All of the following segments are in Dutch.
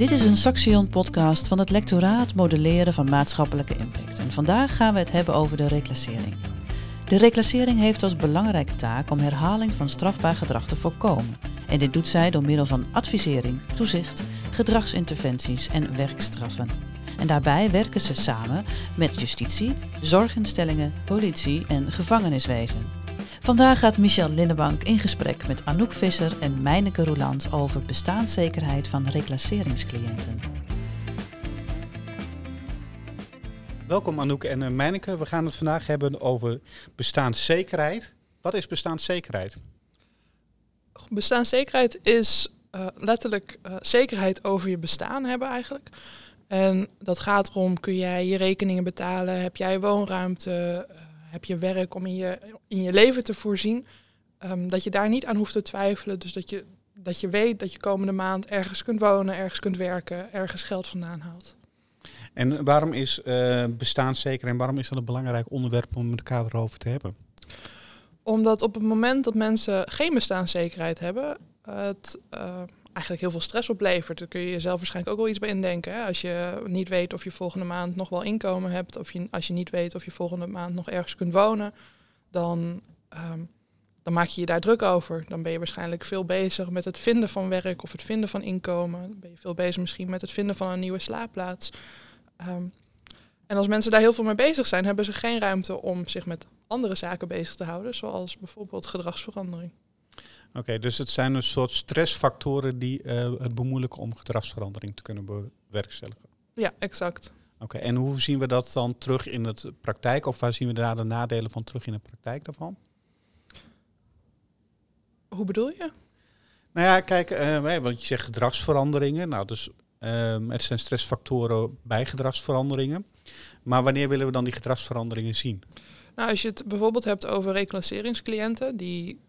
Dit is een Saxion-podcast van het lectoraat Modelleren van Maatschappelijke Impact. En vandaag gaan we het hebben over de reclassering. De reclassering heeft als belangrijke taak om herhaling van strafbaar gedrag te voorkomen. En dit doet zij door middel van advisering, toezicht, gedragsinterventies en werkstraffen. En daarbij werken ze samen met justitie, zorginstellingen, politie en gevangeniswezen. Vandaag gaat Michel Linnebank in gesprek met Anouk Visser en Meineke Roeland over bestaanszekerheid van reclasseringscliënten. Welkom Anouk en uh, Meineke. We gaan het vandaag hebben over bestaanszekerheid. Wat is bestaanszekerheid? Bestaanszekerheid is uh, letterlijk uh, zekerheid over je bestaan hebben eigenlijk. En dat gaat erom, kun jij je rekeningen betalen, heb jij woonruimte, heb je werk om in je, in je leven te voorzien, um, dat je daar niet aan hoeft te twijfelen. Dus dat je, dat je weet dat je komende maand ergens kunt wonen, ergens kunt werken, ergens geld vandaan haalt. En waarom is uh, bestaanszeker en waarom is dat een belangrijk onderwerp om met elkaar erover te hebben? Omdat op het moment dat mensen geen bestaanszekerheid hebben, het uh, eigenlijk heel veel stress oplevert. Daar kun je jezelf waarschijnlijk ook wel iets bij indenken. Hè? Als je niet weet of je volgende maand nog wel inkomen hebt, of je, als je niet weet of je volgende maand nog ergens kunt wonen, dan, um, dan maak je je daar druk over. Dan ben je waarschijnlijk veel bezig met het vinden van werk of het vinden van inkomen. Dan ben je veel bezig misschien met het vinden van een nieuwe slaapplaats. Um, en als mensen daar heel veel mee bezig zijn, hebben ze geen ruimte om zich met andere zaken bezig te houden, zoals bijvoorbeeld gedragsverandering. Oké, dus het zijn een soort stressfactoren die uh, het bemoeilijken om gedragsverandering te kunnen bewerkstelligen. Ja, exact. Oké, en hoe zien we dat dan terug in de praktijk? Of waar zien we daar de nadelen van terug in de praktijk daarvan? Hoe bedoel je? Nou ja, kijk, uh, want je zegt gedragsveranderingen. Nou, dus het zijn stressfactoren bij gedragsveranderingen. Maar wanneer willen we dan die gedragsveranderingen zien? Nou, als je het bijvoorbeeld hebt over reclasseringscliënten, die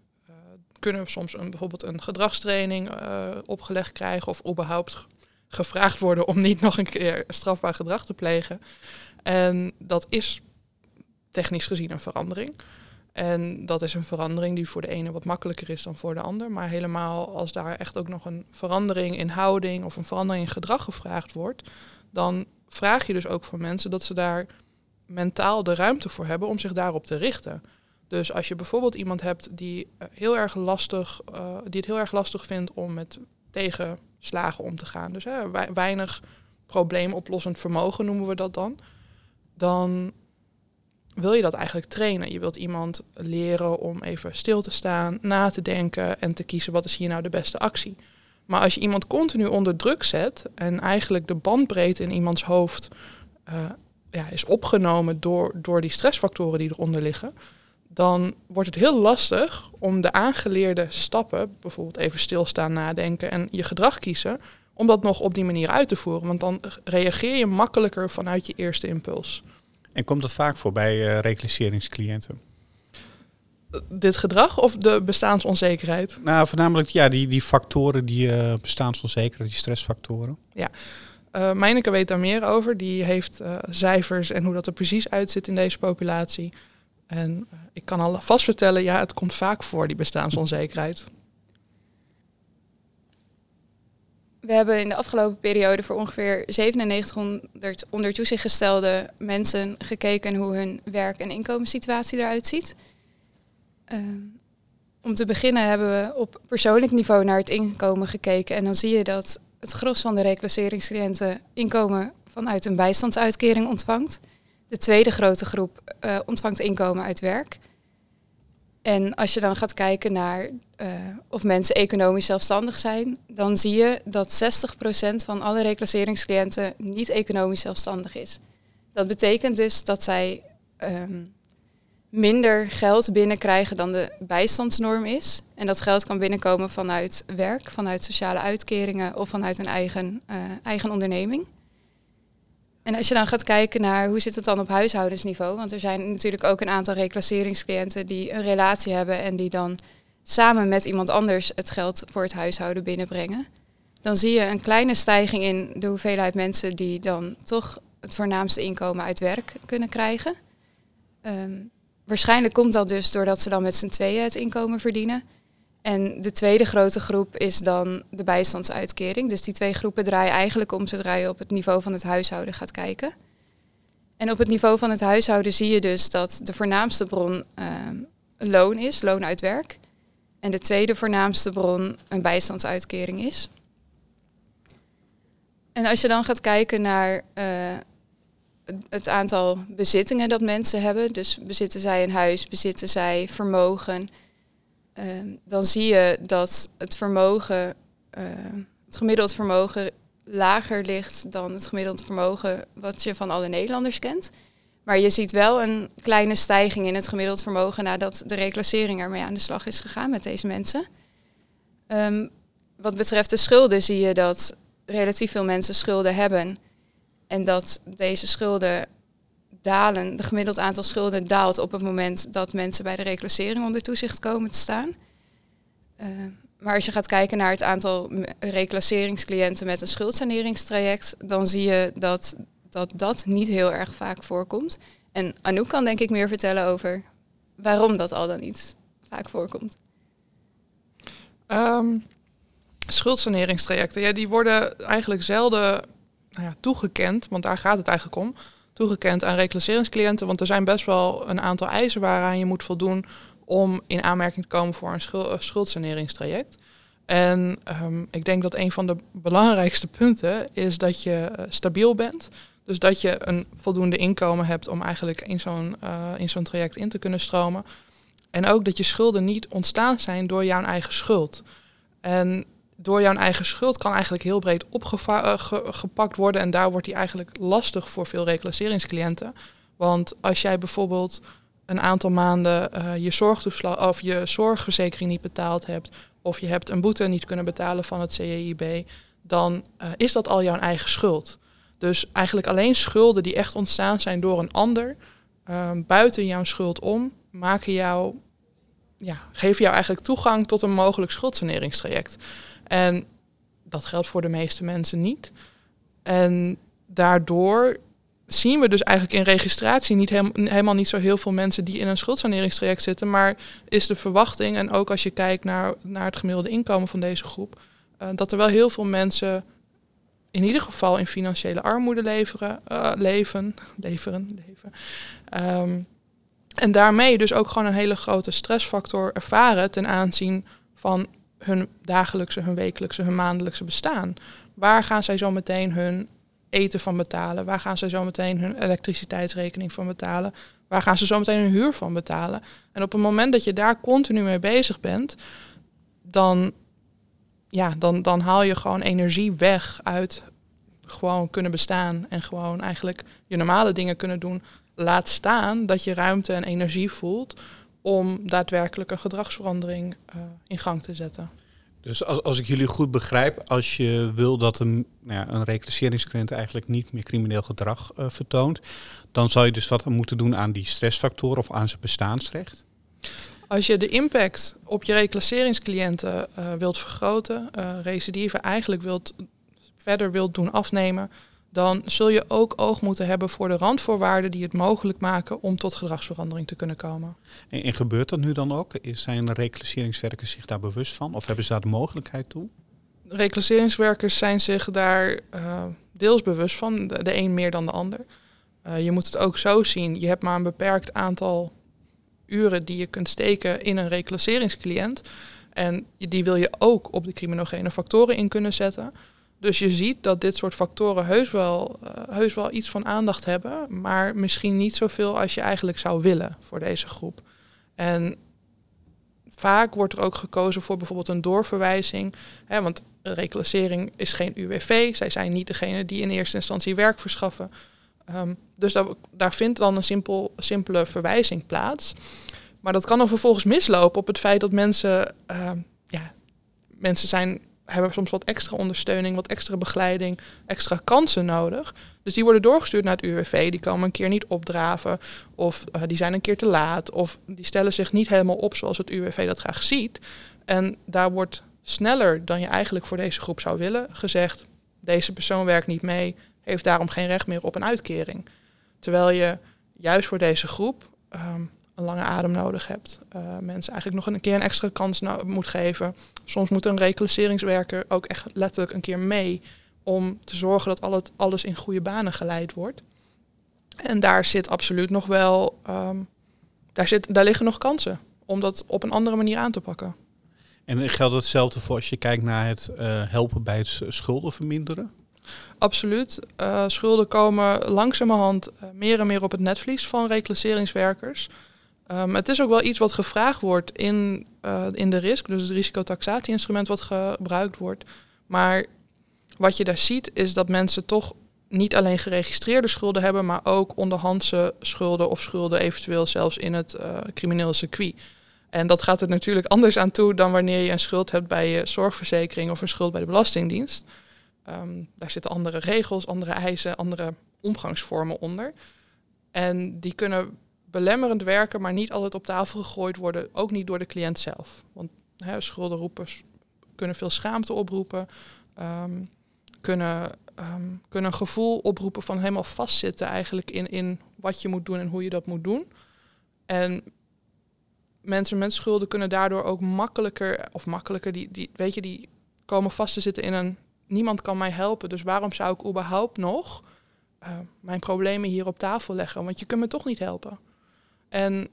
kunnen soms een, bijvoorbeeld een gedragstraining uh, opgelegd krijgen of überhaupt gevraagd worden om niet nog een keer strafbaar gedrag te plegen. En dat is technisch gezien een verandering. En dat is een verandering die voor de ene wat makkelijker is dan voor de ander. Maar helemaal als daar echt ook nog een verandering in houding of een verandering in gedrag gevraagd wordt, dan vraag je dus ook van mensen dat ze daar mentaal de ruimte voor hebben om zich daarop te richten. Dus als je bijvoorbeeld iemand hebt die eh, heel erg lastig, uh, die het heel erg lastig vindt om met tegenslagen om te gaan. Dus hè, weinig probleemoplossend vermogen noemen we dat dan. Dan wil je dat eigenlijk trainen. Je wilt iemand leren om even stil te staan, na te denken en te kiezen wat is hier nou de beste actie. Maar als je iemand continu onder druk zet en eigenlijk de bandbreedte in iemands hoofd uh, ja, is opgenomen door, door die stressfactoren die eronder liggen, dan wordt het heel lastig om de aangeleerde stappen, bijvoorbeeld even stilstaan, nadenken en je gedrag kiezen, om dat nog op die manier uit te voeren. Want dan reageer je makkelijker vanuit je eerste impuls. En komt dat vaak voor bij uh, reclasseringscliënten? Dit gedrag of de bestaansonzekerheid? Nou, voornamelijk ja, die, die factoren, die uh, bestaansonzekerheid, die stressfactoren. Ja, uh, Meineke weet daar meer over. Die heeft uh, cijfers en hoe dat er precies uitziet in deze populatie. En ik kan al vast vertellen, ja, het komt vaak voor, die bestaansonzekerheid. We hebben in de afgelopen periode voor ongeveer 9700 onder toezicht gestelde mensen gekeken hoe hun werk- en inkomenssituatie eruit ziet. Uh, om te beginnen hebben we op persoonlijk niveau naar het inkomen gekeken. En dan zie je dat het gros van de reclasseringscliënten inkomen vanuit een bijstandsuitkering ontvangt. De tweede grote groep uh, ontvangt inkomen uit werk. En als je dan gaat kijken naar uh, of mensen economisch zelfstandig zijn, dan zie je dat 60% van alle reclasseringscliënten niet economisch zelfstandig is. Dat betekent dus dat zij um, minder geld binnenkrijgen dan de bijstandsnorm is. En dat geld kan binnenkomen vanuit werk, vanuit sociale uitkeringen of vanuit een eigen, uh, eigen onderneming. En als je dan gaat kijken naar hoe zit het dan op huishoudensniveau, want er zijn natuurlijk ook een aantal reclasseringscliënten die een relatie hebben en die dan samen met iemand anders het geld voor het huishouden binnenbrengen. Dan zie je een kleine stijging in de hoeveelheid mensen die dan toch het voornaamste inkomen uit werk kunnen krijgen. Um, waarschijnlijk komt dat dus doordat ze dan met z'n tweeën het inkomen verdienen. En de tweede grote groep is dan de bijstandsuitkering. Dus die twee groepen draaien eigenlijk om zodra je op het niveau van het huishouden gaat kijken. En op het niveau van het huishouden zie je dus dat de voornaamste bron ehm, loon is, loon uit werk. En de tweede voornaamste bron een bijstandsuitkering is. En als je dan gaat kijken naar eh, het aantal bezittingen dat mensen hebben, dus bezitten zij een huis, bezitten zij vermogen, ehm, dan zie je dat het vermogen, uh, het gemiddeld vermogen lager ligt dan het gemiddeld vermogen wat je van alle Nederlanders kent. Maar je ziet wel een kleine stijging in het gemiddeld vermogen nadat de reclassering ermee aan de slag is gegaan met deze mensen. Um, wat betreft de schulden zie je dat relatief veel mensen schulden hebben. En dat deze schulden dalen, de gemiddeld aantal schulden daalt op het moment dat mensen bij de reclassering onder toezicht komen te staan. Uh, maar als je gaat kijken naar het aantal reclasseringscliënten met een schuldsaneringstraject, dan zie je dat, dat dat niet heel erg vaak voorkomt. En Anouk kan denk ik meer vertellen over waarom dat al dan niet vaak voorkomt. Um, schuldsaneringstrajecten, ja, die worden eigenlijk zelden nou ja, toegekend, want daar gaat het eigenlijk om. Toegekend aan reclasseringscliënten, want er zijn best wel een aantal eisen waaraan je moet voldoen om in aanmerking te komen voor een schuldsaneringstraject. En um, ik denk dat een van de belangrijkste punten is dat je uh, stabiel bent. Dus dat je een voldoende inkomen hebt om eigenlijk in zo'n uh, in zo'n traject in te kunnen stromen. En ook dat je schulden niet ontstaan zijn door jouw eigen schuld. En door jouw eigen schuld kan eigenlijk heel breed opgepakt uh, worden. En daar wordt die eigenlijk lastig voor veel reclasseringscliënten. Want als jij bijvoorbeeld een aantal maanden uh, je zorgtoeslag of je zorgverzekering niet betaald hebt, of je hebt een boete niet kunnen betalen van het CEIB, dan uh, is dat al jouw eigen schuld. Dus eigenlijk alleen schulden die echt ontstaan zijn door een ander, uh, buiten jouw schuld om, maken jou, ja, geven jou eigenlijk toegang tot een mogelijk schuldsaneringstraject. En dat geldt voor de meeste mensen niet. En daardoor zien we dus eigenlijk in registratie niet helemaal niet zo heel veel mensen die in een schuldsaneringstraject zitten. Maar is de verwachting, en ook als je kijkt naar, naar het gemiddelde inkomen van deze groep, uh, dat er wel heel veel mensen in ieder geval in financiële armoede leveren, uh, leven, leven. Um, en daarmee dus ook gewoon een hele grote stressfactor ervaren ten aanzien van hun dagelijkse, hun wekelijkse, hun maandelijkse bestaan. Waar gaan zij zo meteen hun eten van betalen? Waar gaan ze zo meteen hun elektriciteitsrekening van betalen? Waar gaan ze zo meteen hun huur van betalen? En op het moment dat je daar continu mee bezig bent, dan, ja, dan, dan haal je gewoon energie weg uit gewoon kunnen bestaan en gewoon eigenlijk je normale dingen kunnen doen. Laat staan dat je ruimte en energie voelt om daadwerkelijk een gedragsverandering uh, in gang te zetten. Dus als, als ik jullie goed begrijp, als je wil dat een, nou ja, een reclasseringscliënt eigenlijk niet meer crimineel gedrag uh, vertoont, dan zou je dus wat moeten doen aan die stressfactoren of aan zijn bestaansrecht? Als je de impact op je reclasseringscliënten uh, wilt vergroten, uh, recidive eigenlijk wilt, verder wilt doen afnemen, dan zul je ook oog moeten hebben voor de randvoorwaarden die het mogelijk maken om tot gedragsverandering te kunnen komen. En, en gebeurt dat nu dan ook? Zijn reclasseringswerkers zich daar bewust van of hebben ze daar de mogelijkheid toe? Reclasseringswerkers zijn zich daar uh, deels bewust van, de, de, een meer dan de ander. Uh, je moet het ook zo zien, je hebt maar een beperkt aantal uren die je kunt steken in een reclasseringscliënt. En die wil je ook op de criminogene factoren in kunnen zetten. Dus je ziet dat dit soort factoren heus wel, uh, heus wel iets van aandacht hebben, maar misschien niet zoveel als je eigenlijk zou willen voor deze groep. En vaak wordt er ook gekozen voor bijvoorbeeld een doorverwijzing, hè, want reclassering is geen UWV, zij zijn niet degene die in eerste instantie werk verschaffen. Um, dus daar, vindt dan een simpel, simpele verwijzing plaats. Maar dat kan dan vervolgens mislopen op het feit dat mensen, uh, ja, mensen zijn hebben soms wat extra ondersteuning, wat extra begeleiding, extra kansen nodig. Dus die worden doorgestuurd naar het UWV. Die komen een keer niet opdraven of uh, die zijn een keer te laat of die stellen zich niet helemaal op zoals het UWV dat graag ziet. En daar wordt sneller dan je eigenlijk voor deze groep zou willen gezegd, deze persoon werkt niet mee, heeft daarom geen recht meer op een uitkering. Terwijl je juist voor deze groep um, een lange adem nodig hebt. Uh, mensen eigenlijk nog een keer een extra kans moet geven. Soms moet een reclasseringswerker ook echt letterlijk een keer mee om te zorgen dat al het, alles in goede banen geleid wordt. En daar zit absoluut nog wel, ehm, daar, zit, daar liggen nog kansen om dat op een andere manier aan te pakken. En geldt hetzelfde voor als je kijkt naar het uh, helpen bij het schulden verminderen? Absoluut. Uh, schulden komen langzamerhand meer en meer op het netvlies van reclasseringswerkers. Um, het is ook wel iets wat gevraagd wordt in, in de risk, dus het risicotaxatie-instrument wat gebruikt wordt. Maar wat je daar ziet is dat mensen toch niet alleen geregistreerde schulden hebben, maar ook onderhandse schulden of schulden eventueel zelfs in het uh, criminele circuit. En dat gaat er natuurlijk anders aan toe dan wanneer je een schuld hebt bij je zorgverzekering of een schuld bij de Belastingdienst. Um, daar zitten andere regels, andere eisen, andere omgangsvormen onder. En die kunnen belemmerend werken, maar niet altijd op tafel gegooid worden, ook niet door de cliënt zelf. Want hè, schuldenroepers kunnen veel schaamte oproepen. Um, kunnen, um, kunnen een gevoel oproepen van helemaal vastzitten eigenlijk in, in wat je moet doen en hoe je dat moet doen. En mensen met schulden kunnen daardoor ook makkelijker, of makkelijker, die, die, weet je, die komen vast te zitten in een niemand kan mij helpen. Dus waarom zou ik überhaupt nog uh, mijn problemen hier op tafel leggen? Want je kunt me toch niet helpen. En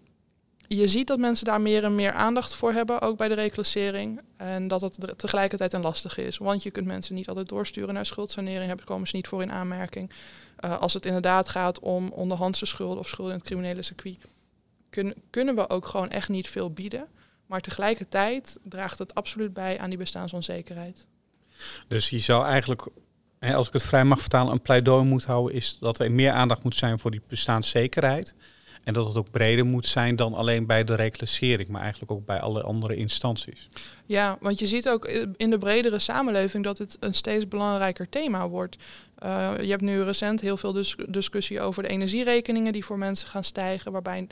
je ziet dat mensen daar meer en meer aandacht voor hebben, ook bij de reclassering. En dat het tegelijkertijd een lastige is. Want je kunt mensen niet altijd doorsturen naar schuldsanering, hebben, komen ze niet voor in aanmerking. Uh, als het inderdaad gaat om onderhandse schulden of schulden in het criminele circuit, kun, kunnen we ook gewoon echt niet veel bieden. Maar tegelijkertijd draagt het absoluut bij aan die bestaansonzekerheid. Dus je zou eigenlijk, als ik het vrij mag vertalen, een pleidooi moeten houden, is dat er meer aandacht moet zijn voor die bestaanszekerheid. En dat het ook breder moet zijn dan alleen bij de reclassering, maar eigenlijk ook bij alle andere instanties. Ja, want je ziet ook in de bredere samenleving dat het een steeds belangrijker thema wordt. Uh, je hebt nu recent heel veel dus discussie over de energierekeningen die voor mensen gaan stijgen, waarbij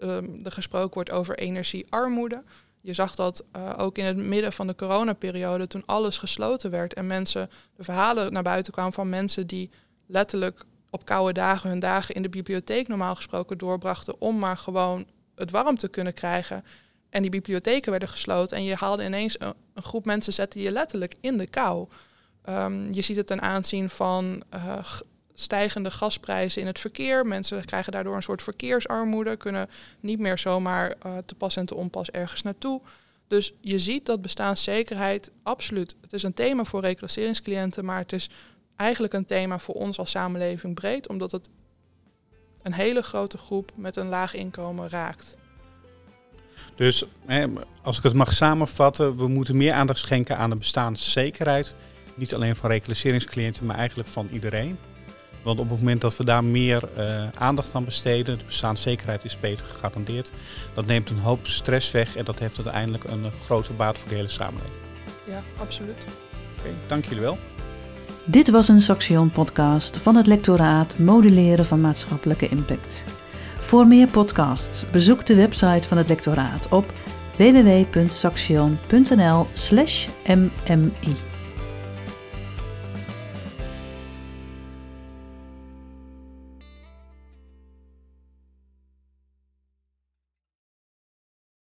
um, er gesproken wordt over energiearmoede. Je zag dat uh, ook in het midden van de coronaperiode, toen alles gesloten werd en mensen, de verhalen naar buiten kwamen van mensen die letterlijk op koude dagen hun dagen in de bibliotheek normaal gesproken doorbrachten om maar gewoon het warm te kunnen krijgen. En die bibliotheken werden gesloten en je haalde ineens een, groep mensen, zette je letterlijk in de kou. Um, je ziet het ten aanzien van uh, stijgende gasprijzen in het verkeer. Mensen krijgen daardoor een soort verkeersarmoede, kunnen niet meer zomaar uh, te pas en te onpas ergens naartoe. Dus je ziet dat bestaanszekerheid absoluut, het is een thema voor reclasseringscliënten, maar het is eigenlijk een thema voor ons als samenleving breed, omdat het een hele grote groep met een laag inkomen raakt. Dus als ik het mag samenvatten, we moeten meer aandacht schenken aan de bestaanszekerheid. Niet alleen van reclasseringscliënten, maar eigenlijk van iedereen. Want op het moment dat we daar meer uh, aandacht aan besteden, de bestaanszekerheid is beter gegarandeerd, dat neemt een hoop stress weg en dat heeft uiteindelijk een grote baat voor de hele samenleving. Ja, absoluut. Oké, okay, dank jullie wel. Dit was een Saxion-podcast van het lectoraat Modelleren van Maatschappelijke Impact. Voor meer podcasts bezoek de website van het lectoraat op www.saxion.nl/mmi.